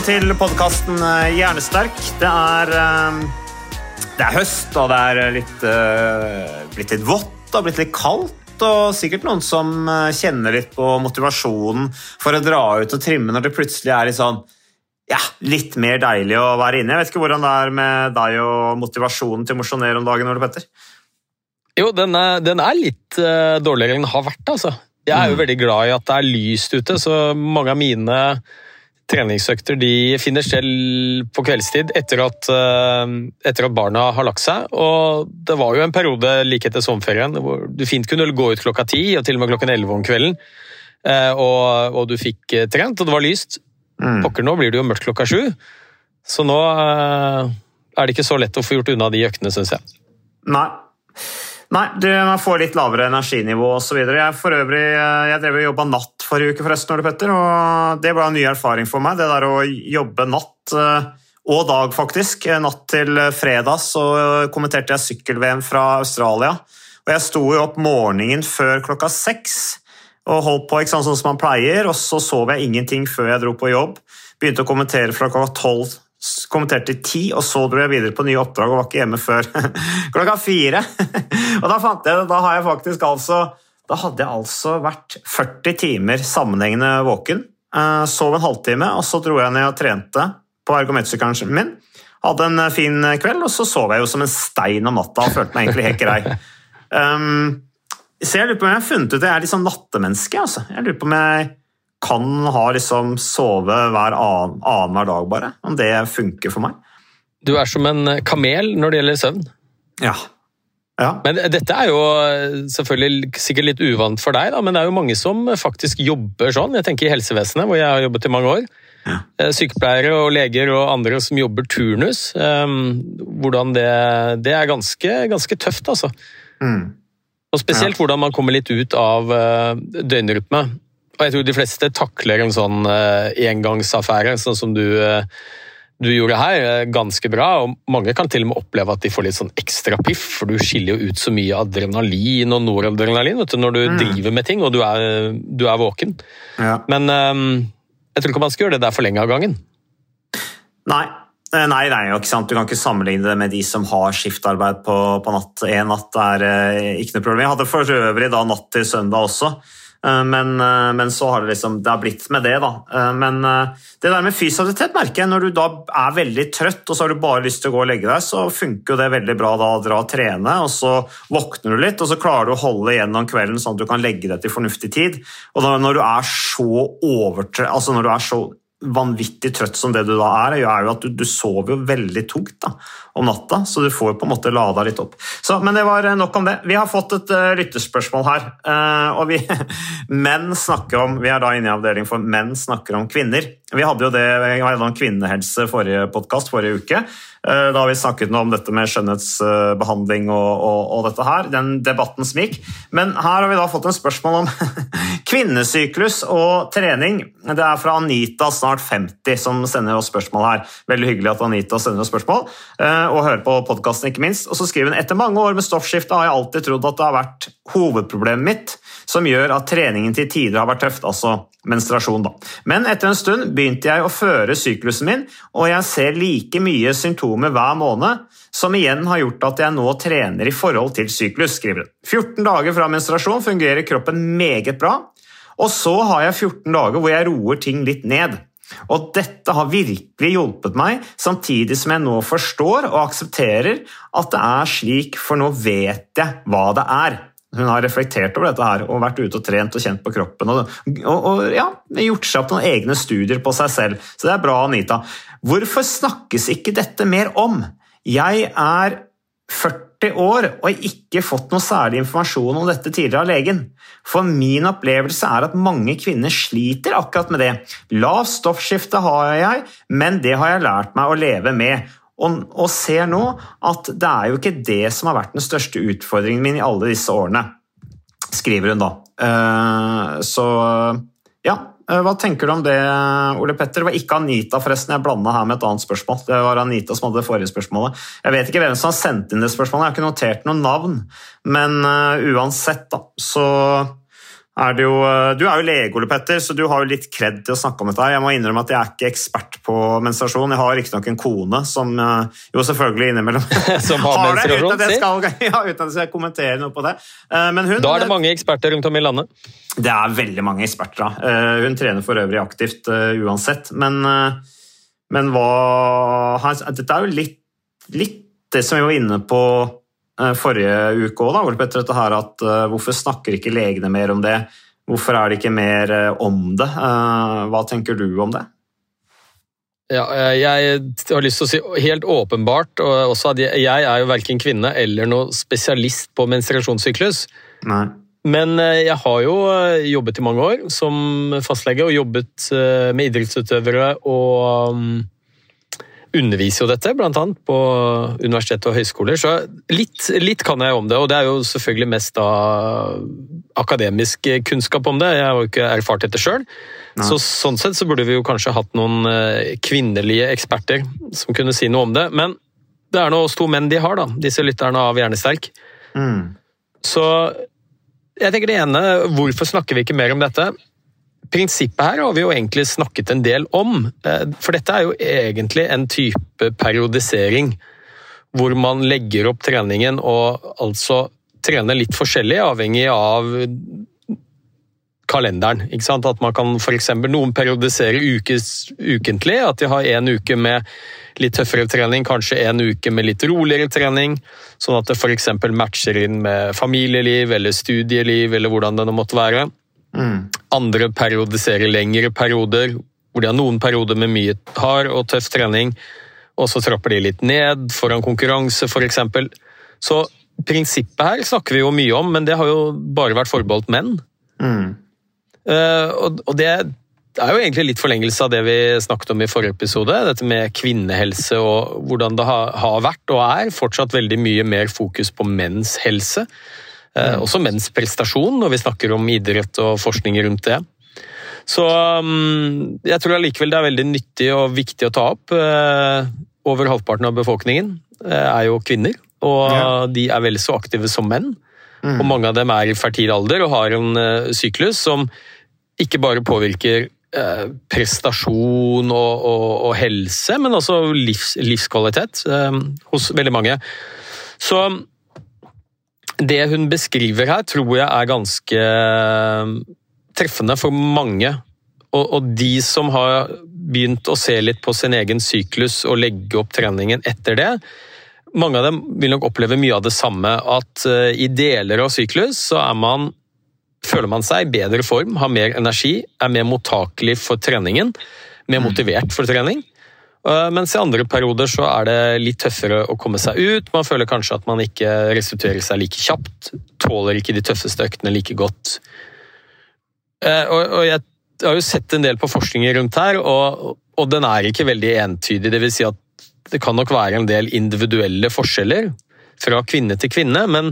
Velkommen til podkasten Hjernesterk. Det er, eh, det er høst, og det er litt, eh, blitt litt vått og blitt litt kaldt. Og sikkert noen som eh, kjenner litt på motivasjonen for å dra ut og trimme når det plutselig er litt sånn ja, litt mer deilig å være inne. Jeg vet ikke hvordan det er med deg og motivasjonen til å mosjonere om dagen, Ole Petter? Jo, den er, den er litt dårligere enn den har vært, altså. Jeg er jo veldig glad i at det er lyst ute, så mange av mine treningsøkter de finner selv på kveldstid etter at, eh, etter at barna har lagt seg. Og det var jo en periode like etter sommerferien hvor du fint kunne gå ut klokka ti og til og med klokken elleve om kvelden, eh, og, og du fikk eh, trent, og det var lyst. Mm. Pokker, nå blir det jo mørkt klokka sju, så nå er det ikke så lett å få gjort unna de øktene, syns jeg. Nei. Nei, du man får litt lavere energinivå osv. Jeg for øvrig, eh, jeg drev og jobba natt forrige uke, forresten, Ole Petter, og det ble en ny erfaring for meg. Det der å jobbe natt eh, og dag, faktisk. Natt til fredag så kommenterte jeg sykkel-VM fra Australia. Og jeg sto jo opp morgenen før klokka seks og holdt på ikke sant, sånn som man pleier, og så sov jeg ingenting før jeg dro på jobb. Begynte å kommentere fra klokka tolv kommenterte ti, og så dro jeg videre på nye oppdrag og var ikke hjemme før klokka fire. og da fant jeg det, da har jeg faktisk altså Da hadde jeg altså vært 40 timer sammenhengende våken. eh, Sov en halvtime, og så dro jeg ned og trente på ergometersykkelen min. Hadde en fin kveld, og så sov jeg jo som en stein om natta og følte meg egentlig helt grei. Um, så jeg lurer på om jeg har funnet ut at jeg er litt sånn nattemenneske. Altså. Jeg lurer på om jeg kan ha liksom sove hver annen, annenhver dag, bare. Om det funker for meg. Du er som en kamel når det gjelder søvn. Ja. ja. Men dette er jo selvfølgelig sikkert litt uvant for deg, da, men det er jo mange som faktisk jobber sånn. Jeg tenker i helsevesenet, hvor jeg har jobbet i mange år. Ja. Eh, Sykepleiere og leger og andre som jobber turnus. Um, hvordan det, det er ganske, ganske tøft, altså. Mm. Og spesielt hvordan man kommer litt ut av uh, døgnrytme. Og jeg tror de fleste takler en sånn uh, engangsaffære, sånn som du, uh, du gjorde her, uh, ganske bra. Og mange kan til og med oppleve at de får litt sånn ekstra piff, for du skiller jo ut så mye adrenalin og noradrenalin vet du, når du Mm. driver med ting og du er, du er våken. Ja. Men um, jeg tror ikke man skal gjøre det der for lenge av gangen. Nei. Nei, nei, ikke sant? Du kan ikke sammenligne det med de som har skiftarbeid på, på natt. En natt er eh, ikke noe problem. Jeg hadde for øvrig da natt til søndag også, men, eh, men så har det liksom det har blitt med det. da. Eh, Men eh, det der med fysioaktivitet merker jeg når du da er veldig trøtt og så har du bare lyst til å gå og legge deg, så funker jo det veldig bra da å dra og trene, og så våkner du litt, og så klarer du å holde igjennom kvelden sånn at du kan legge deg til fornuftig tid. Og da, når du er så overtre... Altså når du er så vanvittig trøtt som det du da er, er jo at du, du sover jo veldig tungt da, om natta, så du får på en måte lada litt opp. Så, men det var nok om det. Vi har fått et uh, lytterspørsmål her, Uh, og vi menn snakker om Vi er da inne i avdeling for menn snakker om kvinner. Vi hadde jo det, vi hadde om kvinnehelse forrige podkast forrige uke. eh, Da har vi snakket noe om dette med skjønnhetsbehandling og, og, og dette her. Den debatten som gikk. Men her har vi da fått en spørsmål om kvinnesyklus og trening. Det er fra Anita, snart 50, som sender oss spørsmål her. Veldig hyggelig at Anita sender oss spørsmål, eh, og hører på podkasten, ikke minst. Og så skriver hun etter mange år med stoffskifte har jeg alltid trodd at det har vært hovedproblemet mitt. som gjør at treningen til tider har vært tøft, altså menstruasjon. da. Men etter en stund begynte jeg å føre syklusen min, og jeg ser like mye symptomer hver måned, som igjen har gjort at jeg nå trener i forhold til syklus, skriver hun. 14 dager fra menstruasjon fungerer kroppen meget bra, og så har jeg 14 dager hvor jeg roer ting litt ned. Og dette har virkelig hjulpet meg, samtidig som jeg nå forstår og aksepterer at det er slik, for nå vet jeg hva det er. Hun har reflektert over dette her og vært ute og trent og kjent på kroppen. Og, og, og ja, gjort seg opp noen egne studier på seg selv. Så det er bra, Anita. Hvorfor snakkes ikke dette mer om? Jeg er 40 år og ikke fått noe særlig informasjon om dette tidligere av legen. For min opplevelse er at mange kvinner sliter akkurat med det. Lavt stoffskifte har jeg, men det har jeg lært meg å leve med. Og, og, ser nå at det er jo ikke det som har vært den største utfordringen min i alle disse årene, skriver hun da. Uh, så ja, uh, hva tenker du om det, Ole Petter? Det var ikke Anita, forresten. Jeg blanda her med et annet spørsmål. Det var Anita som hadde det forrige spørsmålet. Jeg vet ikke hvem som har sendt inn det spørsmålet, jeg har ikke notert noe navn. Men uh, uansett, da, så er det jo eh, Du er jo lege, Ole Petter, så du har jo litt kred til å snakke om dette. Jeg må innrømme at jeg er ikke ekspert på menstruasjon. Jeg har riktignok en kone som eh, jo selvfølgelig innimellom som har, har det, uten at, jeg skal, ja, uten at jeg skal kommentere noe på det. Eh, men hun, da er det mange eksperter rundt om i landet? Det er veldig mange eksperter. Da. Hun trener for øvrig aktivt uansett. Men, men hva Dette er jo litt, litt det som vi var inne på forrige uke òg, Ole Petter, dette her at uh, hvorfor snakker ikke legene mer om det? Hvorfor er det ikke mer uh, om det? Hva tenker du om det? Ja, jeg har lyst til å si helt åpenbart og også at jeg er jo verken kvinne eller noe spesialist på menstruasjonssyklus. Nei. Men jeg har jo jobbet i mange år som fastlege og jobbet med idrettsutøvere og um, underviser jo dette, bl.a. på universitet og høyskoler, så litt, litt, kan jeg om det. Og det er jo selvfølgelig mest da akademisk kunnskap om det. Jeg har jo ikke erfart dette sjøl. Så sånn sett så burde vi jo kanskje hatt noen eh, kvinnelige eksperter som kunne si noe om det. Men det er nå oss to menn de har, da, disse lytterne av Hjernesterk. Mm. Så jeg tenker det ene, hvorfor snakker vi ikke mer om dette? Prinsippet her har vi jo egentlig snakket en del om. Eh, for dette er jo egentlig en type periodisering hvor man legger opp treningen og altså trener litt forskjellig, avhengig av kalenderen. Ikke sant? At man kan f.eks. noen periodisere ukes, ukentlig. At de har en uke med litt tøffere trening, kanskje en uke med litt roligere trening. Sånn at det f.eks. matcher inn med familieliv eller studieliv eller hvordan det nå måtte være. Mm. Andre periodiserer lengre perioder, hvor de har noen perioder med mye hard og tøff trening, og så trapper de litt ned foran konkurranse, f.eks. Så prinsippet her snakker vi jo mye om, men det har jo bare vært forbeholdt menn. Mm. Uh, og, og det er jo egentlig litt forlengelse av det vi snakket om i forrige episode. Dette med kvinnehelse og hvordan det har, har vært og er fortsatt veldig mye mer fokus på menns helse. Eh, også menns prestasjon, når vi snakker om idrett og forskning rundt det. Så um, jeg tror allikevel det er veldig nyttig og viktig å ta opp. Eh, over halvparten av befolkningen eh, er jo kvinner, og de er vel så aktive som menn. Mm. Og mange av dem er i fertil alder og har en syklus som ikke bare påvirker prestasjon og, og, og, helse, men også livs, livskvalitet hos veldig mange. Så det hun beskriver her, tror jeg er ganske eh, treffende for mange. Og, og, de som har begynt å se litt på sin egen syklus og legge opp treningen etter det, mange av dem vil nok oppleve mye av det samme. At uh, i deler av syklus så man, føler man seg i bedre form, har mer energi, er mer mottakelig for treningen, mer mm. motivert for trening. Eh, mens i andre perioder så er det litt tøffere å komme seg ut. Man føler kanskje at man ikke restituerer seg like kjapt. Tåler ikke de tøffeste øktene like godt. Eh, og jeg har jo sett en del på forskningen rundt her, og, den er ikke veldig entydig. Det vil si at det kan nok være en del individuelle forskjeller fra kvinne til kvinne, men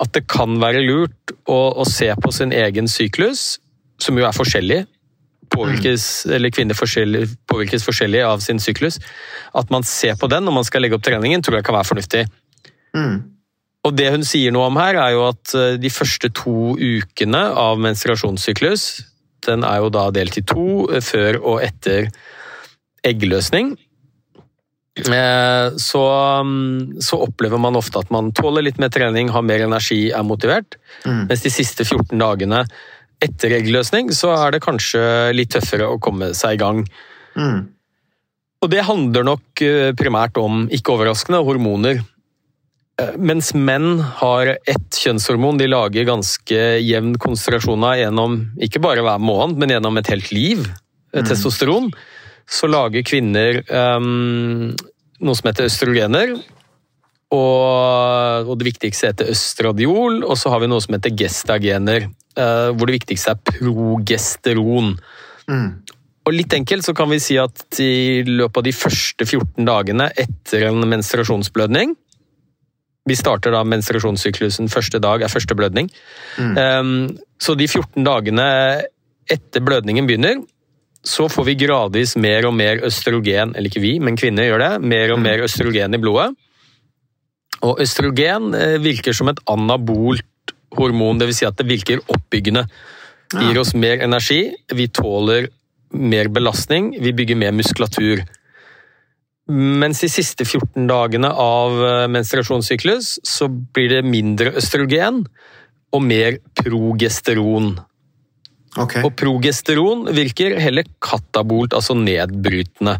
at det kan være lurt å, å se på sin egen syklus, som jo er forskjellig, påvirkes, eller kvinner forskjellig, påvirkes forskjellig av sin syklus. At man ser på den når man skal legge opp treningen, tror jeg kan være fornuftig. Mm. Og det hun sier noe om her, er jo at eh, de første to ukene av menstruasjonssyklus, den er jo da delt i to, eh, før og etter eggløsning. Eh, Så, mm, så opplever man ofte at man tåler litt mer trening, har mer energi, er motivert. Mens de siste 14 dagene etter eggløsning, så er det kanskje litt tøffere å komme seg i gang. Mm. Og det handler nok eh, primært om, ikke overraskende, hormoner. Eh, Mens menn har ett kjønnshormon de lager ganske jevn konsentrasjon av gjennom ikke bare hver måned, men gjennom et helt liv, mm. testosteron, så lager kvinner um, noe som heter østrogener. Og, og det viktigste heter østradiol, og så har vi noe som heter gestagener, eh, hvor det viktigste er progesteron. Og litt enkelt så kan vi si at i løpet av de første 14 dagene etter en menstruasjonsblødning Vi starter da menstruasjonssyklusen første dag er første blødning. Um, så de 14 dagene etter blødningen begynner, så får vi gradvis mer og mer østrogen, eller ikke vi, men kvinner gjør det, mer og mer østrogen i blodet. Og østrogen eh, virker som et anabolt hormon, dvs. Si at det virker oppbyggende. Det gir oss mer energi, vi tåler mer belastning, vi bygger mer muskulatur. Mens de siste 14 dagene av eh, menstruasjonssyklus så blir det mindre østrogen og mer progesteron. Okay. Og progesteron virker heller katabolt, altså nedbrytende.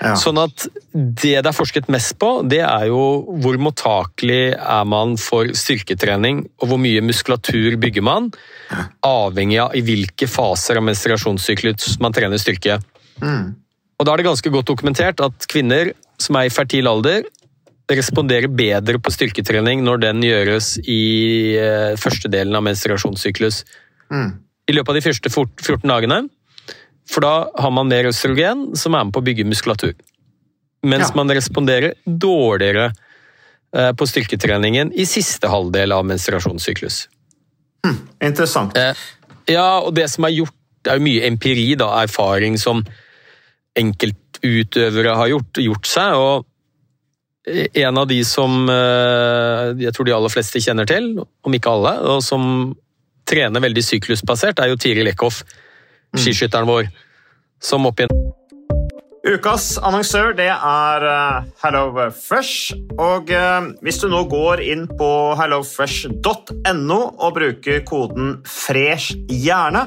Ja. Sånn at det det er forsket mest på, det er jo hvor mottakelig er man for styrketrening, og hvor mye muskulatur bygger man, avhengig av i hvilke faser av menstruasjonssyklus man trener styrke. Og da er det ganske godt dokumentert at kvinner som er i fertil alder, responderer bedre på styrketrening når den gjøres i eh, første delen av menstruasjonssyklus. I løpet av de første 14 dagene. For da har man mer østrogen, som er med på å bygge muskulatur. Mens Ja. man responderer dårligere eh, på styrketreningen i siste halvdel av menstruasjonssyklus. Interessant. Eh, Ja, og det som er gjort, det er jo mye empiri, da, erfaring som enkeltutøvere har gjort, gjort seg. og en av de som eh, jeg tror de aller fleste kjenner til, om ikke alle, og som trener veldig syklusbasert, er jo Tiril Eckhoff, skiskytteren vår, som opp igjen Ukas annonsør det er Hello HelloFresh. Og eh, hvis du nå går inn på hellofresh.no og bruker koden 'fresh hjerne',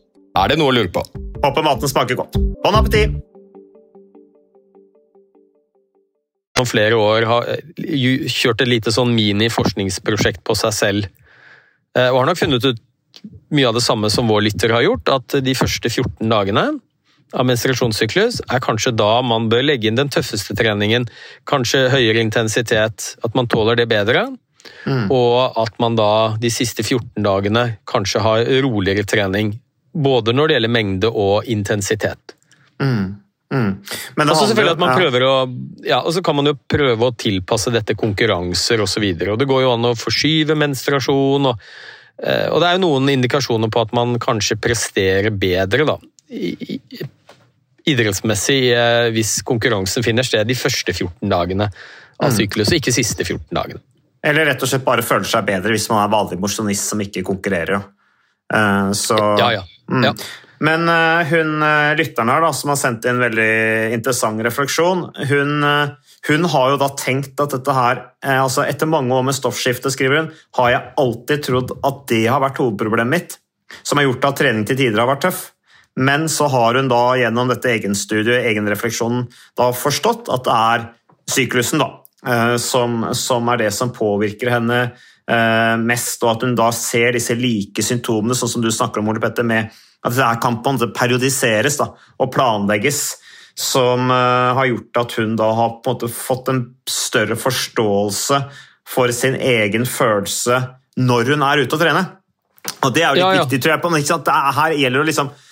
Er det noe å lure på? Håper maten smaker godt. Bon appétit! Som flere år har eh, kjørt et lite sånn mini-forskningsprosjekt på seg selv, eh, og har nok funnet ut mye av det samme som vår lytter har gjort, at de første 14 dagene av menstruasjonssyklus er kanskje da man bør legge inn den tøffeste treningen, kanskje høyere intensitet, at man tåler det bedre, og at man da de siste 14 dagene kanskje har roligere trening, både når det gjelder mengde og intensitet. Mm. Men det handler- selvfølgelig at man prøver å Ja, og så kan man jo prøve å tilpasse dette konkurranser osv. Det går jo an å forskyve menstruasjon, og, eh, og det er jo noen indikasjoner på at man kanskje presterer bedre, da. i- Idrettsmessig eh, hvis konkurransen finner sted de første 14 dagene Mm. av syklus, og ikke siste 14 dagene. Eller rett og slett bare føler seg bedre hvis man er vanlig mosjonist som ikke konkurrerer. Eh, Så, Ja, ja. Mm. ja. Men eh, hun eh, lytteren her, da, som har sendt inn en veldig interessant refleksjon, hun, eh, hun har jo da tenkt at dette her altså Etter mange år med stoffskifte, skriver hun, har jeg alltid trodd at det har vært hovedproblemet mitt, som har gjort at trening til tider har vært tøff. Men så har hun da gjennom dette egenstudiet, egenrefleksjonen, da forstått at det er syklusen da, som, som er det som påvirker henne mest, og at hun da ser disse like symptomene, sånn som du snakker om, Ole Petter, med at det her kan periodiseres da, og planlegges, som eh, har gjort at hun da har på en måte fått en større forståelse for sin egen følelse når hun er ute og trener. Og det er jo litt Ja, ja. viktig, tror jeg. på, er, her gjelder det liksom eh,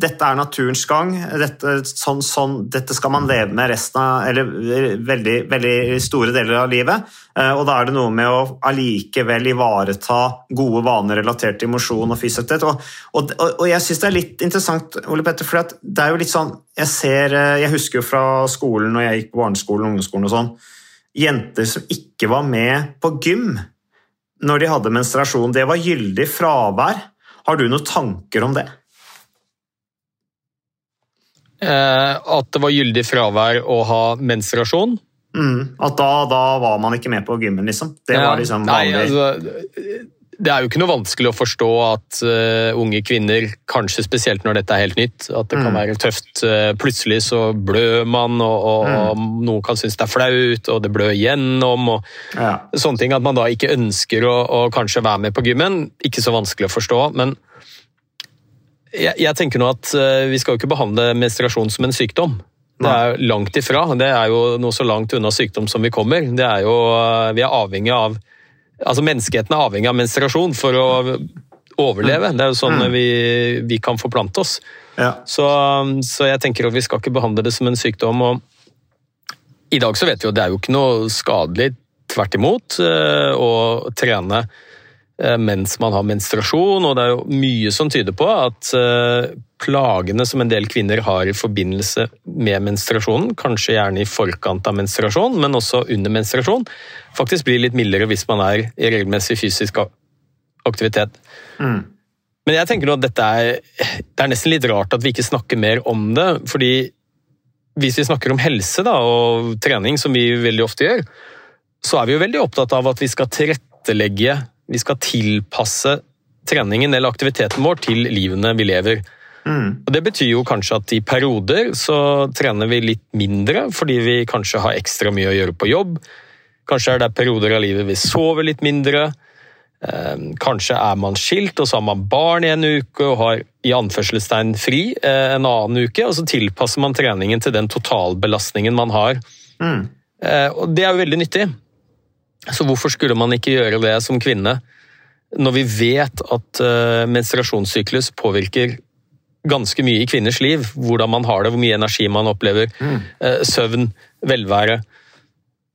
dette er naturens gang. Dette, sånn, sånn, dette skal man leve med resten av Eller eh, veldig, veldig store deler av livet. Eh, og da er det noe med å allikevel ivareta gode vaner relatert til mosjon og fysisk. Og, og, og, jeg syns det er litt interessant, Ole Petter, for det er jo litt sånn Jeg ser, eh, jeg husker jo fra skolen når jeg gikk på barneskolen og ungdomsskolen og sånn, jenter som ikke var med på gym når de hadde menstruasjon. Det var gyldig fravær. Har du noen tanker om det? Eh, at det var gyldig fravær å ha menstruasjon. Mm, at da, da var man ikke med på gymmen, liksom? Det Ja. var liksom Nei, altså, det er jo ikke noe vanskelig å forstå at uh, unge kvinner, kanskje spesielt når dette er helt nytt, at det kan Mm. være tøft. Uh, plutselig så blør man, og, og, og Mm. noen kan synes det er flaut, og det blør igjennom. og ja. sånne ting. At man da ikke ønsker å, å kanskje være med på gymmen. Ikke så vanskelig å forstå, men jeg, jeg tenker nå at eh, vi skal jo ikke behandle menstruasjon som en sykdom. Det er langt ifra. Det er jo noe så langt unna sykdom som vi kommer. Det er jo, eh, vi er avhengig av Altså Menneskeheten er avhengig av menstruasjon for å overleve. Det er jo sånn vi, vi kan forplante oss. Ja. Så, så jeg tenker at vi skal ikke behandle det som en sykdom. og I dag så vet vi jo at det er jo ikke noe skadelig, tvert imot, eh, å trene mens man har menstruasjon. Og det er jo mye som tyder på at eh, plagene som en del kvinner har i forbindelse med menstruasjonen, kanskje gjerne i forkant av menstruasjon, men også under menstruasjon, faktisk blir litt mildere hvis man er i regelmessig fysisk aktivitet. Mm. Men jeg tenker nå at dette er, det er nesten litt rart at vi ikke snakker mer om det, fordi hvis vi snakker om helse da, og trening, som vi veldig ofte gjør, så er vi jo veldig opptatt av at vi skal tilrettelegge, vi skal tilpasse treningen eller aktiviteten vår til livene vi lever. Mm. Og Det betyr jo kanskje at i perioder så trener vi litt mindre, fordi vi kanskje har ekstra mye å gjøre på jobb. Kanskje er det perioder av livet vi sover litt mindre. Eh, Kanskje er man skilt, og så har man barn i en uke og har i anførselstegn fri eh, en annen uke, og så tilpasser man treningen til den totalbelastningen man har Mm. Eh, og det er jo veldig nyttig. Så hvorfor skulle man ikke gjøre det som kvinne, når vi vet at uh, menstruasjonssyklus påvirker ganske mye i kvinners liv? Hvordan man har det, hvor mye energi man opplever, mm. uh, søvn, velvære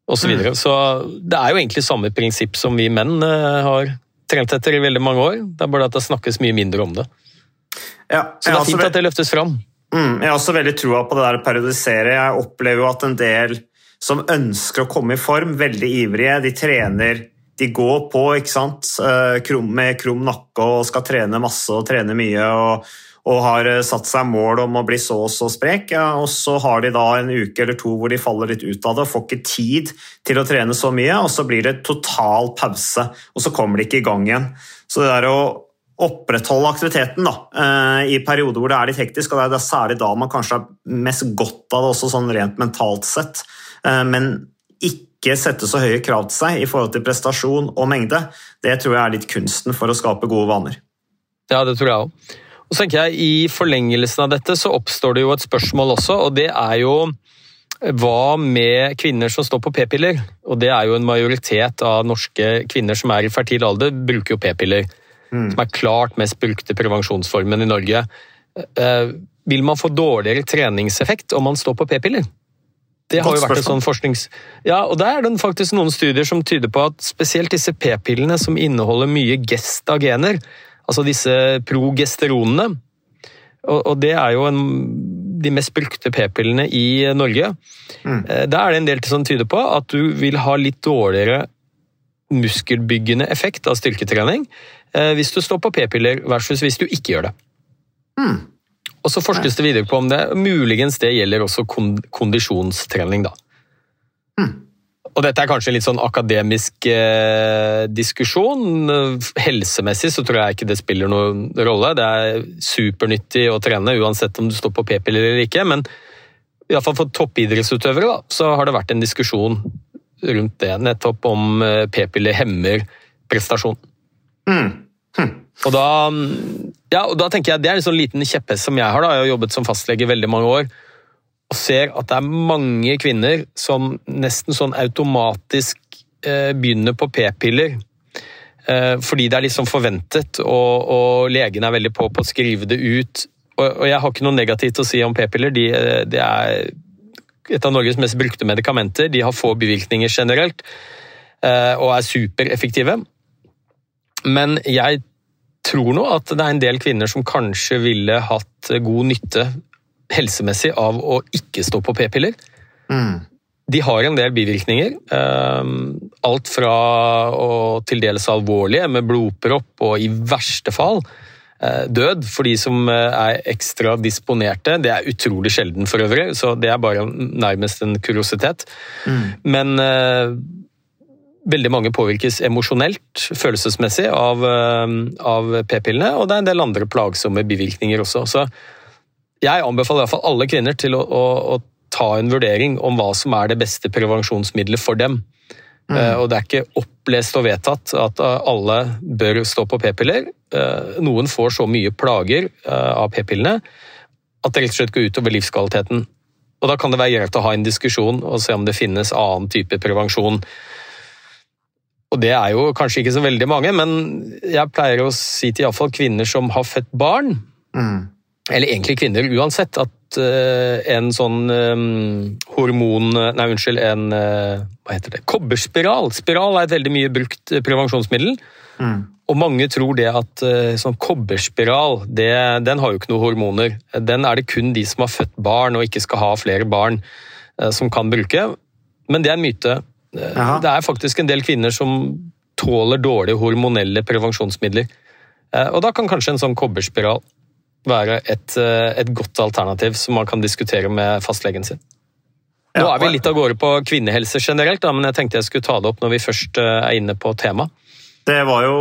osv. Så, videre. mm. så det er jo egentlig samme prinsipp som vi menn uh, har trent etter i veldig mange år. Det er bare at det snakkes mye mindre om det. Ja, så det er fint at det løftes fram. Mm, jeg har også veldig troa på det der å periodisere. Jeg opplever jo at en del som ønsker å komme i form, veldig ivrige. De trener, de går på ikke sant? Eh, med krum nakke og skal trene masse og trene mye. og, og har eh, satt seg mål om å bli så og så sprek, ja, og så har de da en uke eller to hvor de faller litt ut av det og får ikke tid til å trene så mye, og så blir det total pause, og så kommer de ikke i gang igjen. Så det der å opprettholde aktiviteten da, eh, i perioder hvor det er litt hektisk, og det er særlig da man kanskje har mest godt av det også sånn rent mentalt sett, Eh, men ikke sette så høye krav til seg i forhold til prestasjon og mengde, det tror jeg er litt kunsten for å skape gode vaner. Ja, det tror jeg òg. Og så tenker jeg I forlengelsen av dette så oppstår det jo et spørsmål også, og det er jo hva med kvinner som står på p-piller? Og det er jo en majoritet av norske kvinner som er i fertil alder, bruker jo p-piller. Mm. Som er klart mest brukte prevensjonsformen i Norge. Eh, vil man få dårligere treningseffekt om man står på p-piller? Det har jo vært et sånn forsknings... Ja, og der er det faktisk noen studier som tyder på at spesielt disse p-pillene som inneholder mye gestagener, altså disse progesteronene, og, det er jo en, de mest brukte p-pillene i Norge, mm. Eh, da er det en del som tyder på at du vil ha litt dårligere muskelbyggende effekt av styrketrening eh, hvis du står på p-piller versus hvis du ikke gjør det. Mm. Og så forskes det videre på om det muligens det gjelder også kondisjonstrening. da. Mm. Og dette er kanskje en litt sånn akademisk eh, diskusjon. Helsemessig så tror jeg ikke det spiller noen rolle. Det er supernyttig å trene uansett om du står på p-piller eller ikke. Men iallfall for toppidrettsutøvere da, så har det vært en diskusjon rundt det. Nettopp om eh, p-piller hemmer prestasjon. Mm. Hm. Og da, ja, og da tenker jeg Det er en sånn liten kjepphest som jeg har. da, Jeg har jobbet som fastlege veldig mange år og ser at det er mange kvinner som nesten sånn automatisk eh, begynner på p-piller. Eh, fordi det er liksom forventet, og, og legen er veldig på på å skrive det ut. Og, og jeg har ikke noe negativt å si om p-piller. De, de, er et av Norges mest brukte medikamenter. De har få bivirkninger generelt, eh, og er supereffektive. Men jeg tror nå at det er en del kvinner som kanskje ville hatt god nytte helsemessig av å ikke stå på p-piller. Mm. De har en del bivirkninger. Ehm, alt fra å til dels alvorlige, med blodpropp og i verste fall eh, død for de som eh, er ekstra disponerte. Det er utrolig sjelden for øvrig, så det er bare nærmest en kuriositet. Mm. Men eh, Veldig mange påvirkes emosjonelt, følelsesmessig, av, eh, av p-pillene, og det er en del andre plagsomme bivirkninger også. Så jeg anbefaler iallfall alle kvinner til å, å, å, ta en vurdering om hva som er det beste prevensjonsmiddelet for dem. Mm. Uh, og det er ikke opplest og vedtatt at uh, alle bør stå på p-piller. Uh, noen får så mye plager av p-pillene at det rett og slett går utover livskvaliteten. Og Da kan det være greit å ha en diskusjon og se om det finnes annen type prevensjon. Og det er jo kanskje ikke så veldig mange, men jeg pleier å si til iallfall kvinner som har født barn, mm. Eller egentlig kvinner uansett, at uh, en sånn um, hormon... Nei, unnskyld, en Hva heter det? Kobberspiral. Spiral er et veldig mye brukt prevensjonsmiddel. Mm. Og mange tror det at sånn kobberspiral, det, den har jo ikke noen hormoner. Den er det kun de som har født barn og ikke skal ha flere barn, som kan bruke. Men det er en myte. Aha. Det er faktisk en del kvinner som tåler dårlige hormonelle prevensjonsmidler. Eh, og da kan kanskje en sånn kobberspiral være et, eh, et godt alternativ som man kan diskutere med fastlegen sin. Nå er vi litt av gårde på kvinnehelse generelt, da, men jeg tenkte jeg skulle ta det opp når vi først eh, er inne på temaet. Det var jo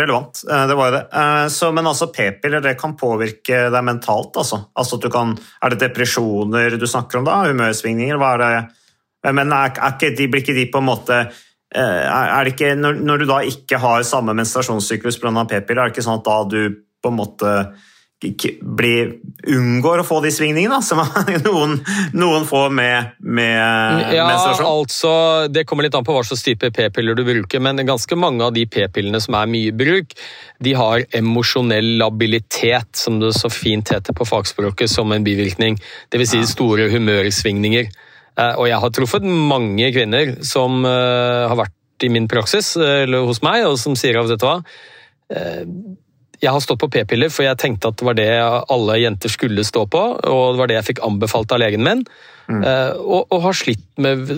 relevant. Det var det. Så, men altså, p-piller det kan påvirke deg mentalt? Altså. altså kan, er det depresjoner du snakker om da? Humørsvingninger? Hva er det men er, er ikke de, blir ikke de på en måte eh, er det ikke, når, når du da ikke har samme menstruasjonssyklus pga. p-piller, er det ikke sånn at da du på en måte bli, unngår å få de svingningene da, som noen, noen får med, med ja, menstruasjon? Altså, det kommer litt an på hva slags type p-piller du bruker, men ganske mange av de p-pillene som er mye bruk, de har emosjonell labilitet, som det så fint heter på fagspråket, som en bivirkning. Dvs. Si store humørsvingninger. Eh, og jeg har truffet mange kvinner som eh, har vært i min praksis, eller hos meg, og som sier av dette hva eh, jeg har stått på p-piller, for jeg tenkte at det var det alle jenter skulle stå på, og det var det jeg fikk anbefalt av legen min. Mm. Og, og, har slitt med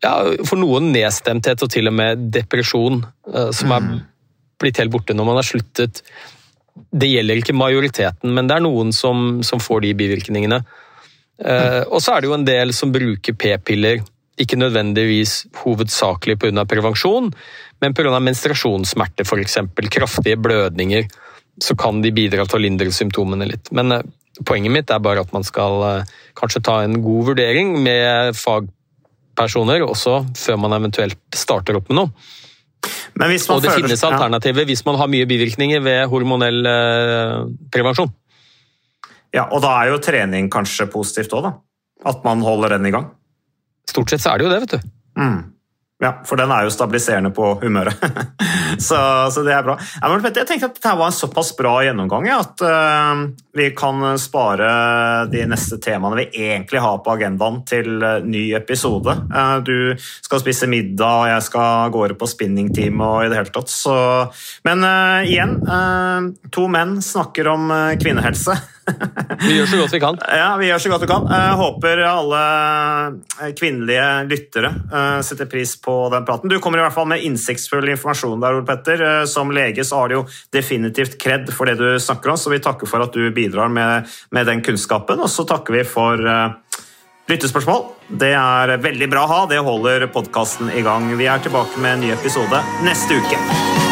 ja, for noen nedstemthet og til og med depresjon, som er blitt helt borte når man har sluttet. Det gjelder ikke majoriteten, men det er noen som, som får de bivirkningene. Mm. Og så er det jo en del som bruker p-piller ikke nødvendigvis hovedsakelig pga. prevensjon, men pga. menstruasjonssmerter f.eks. Kraftige blødninger. Så kan de bidra til å lindre symptomene litt. Men eh, poenget mitt er bare at man skal eh, kanskje ta en god vurdering med fagpersoner også, før man eventuelt starter opp med noe. og det føler, finnes alternativer ja. hvis man har mye bivirkninger ved hormonell eh, prevensjon. Ja, og da er jo trening kanskje positivt òg, da? At man holder den i gang? Stort sett så er det jo det, vet du. Mm. Ja, for den er jo stabiliserende på humøret. så, så, det er bra. Jeg tenkte at dette var en såpass bra gjennomgang at uh, vi kan spare de neste temaene vi egentlig har på agendaen, til uh, ny episode. Uh, du skal spise middag, og jeg skal gå over på spinningtime og i det hele tatt. Så, men igjen, to menn snakker om kvinnehelse. vi gjør så godt vi kan. Ja, vi gjør så godt vi kan. Jeg håper alle kvinnelige lyttere setter pris på den praten. Du kommer i hvert fall med innsiktsfull informasjon der, Ole Petter. Som lege så har du jo definitivt kred for det du snakker om, så vi takker for at du bidrar med, med den kunnskapen. Og så takker vi for lyttespørsmål. Det er veldig bra å ha. Det holder podkasten i gang. Vi er tilbake med en ny episode neste uke.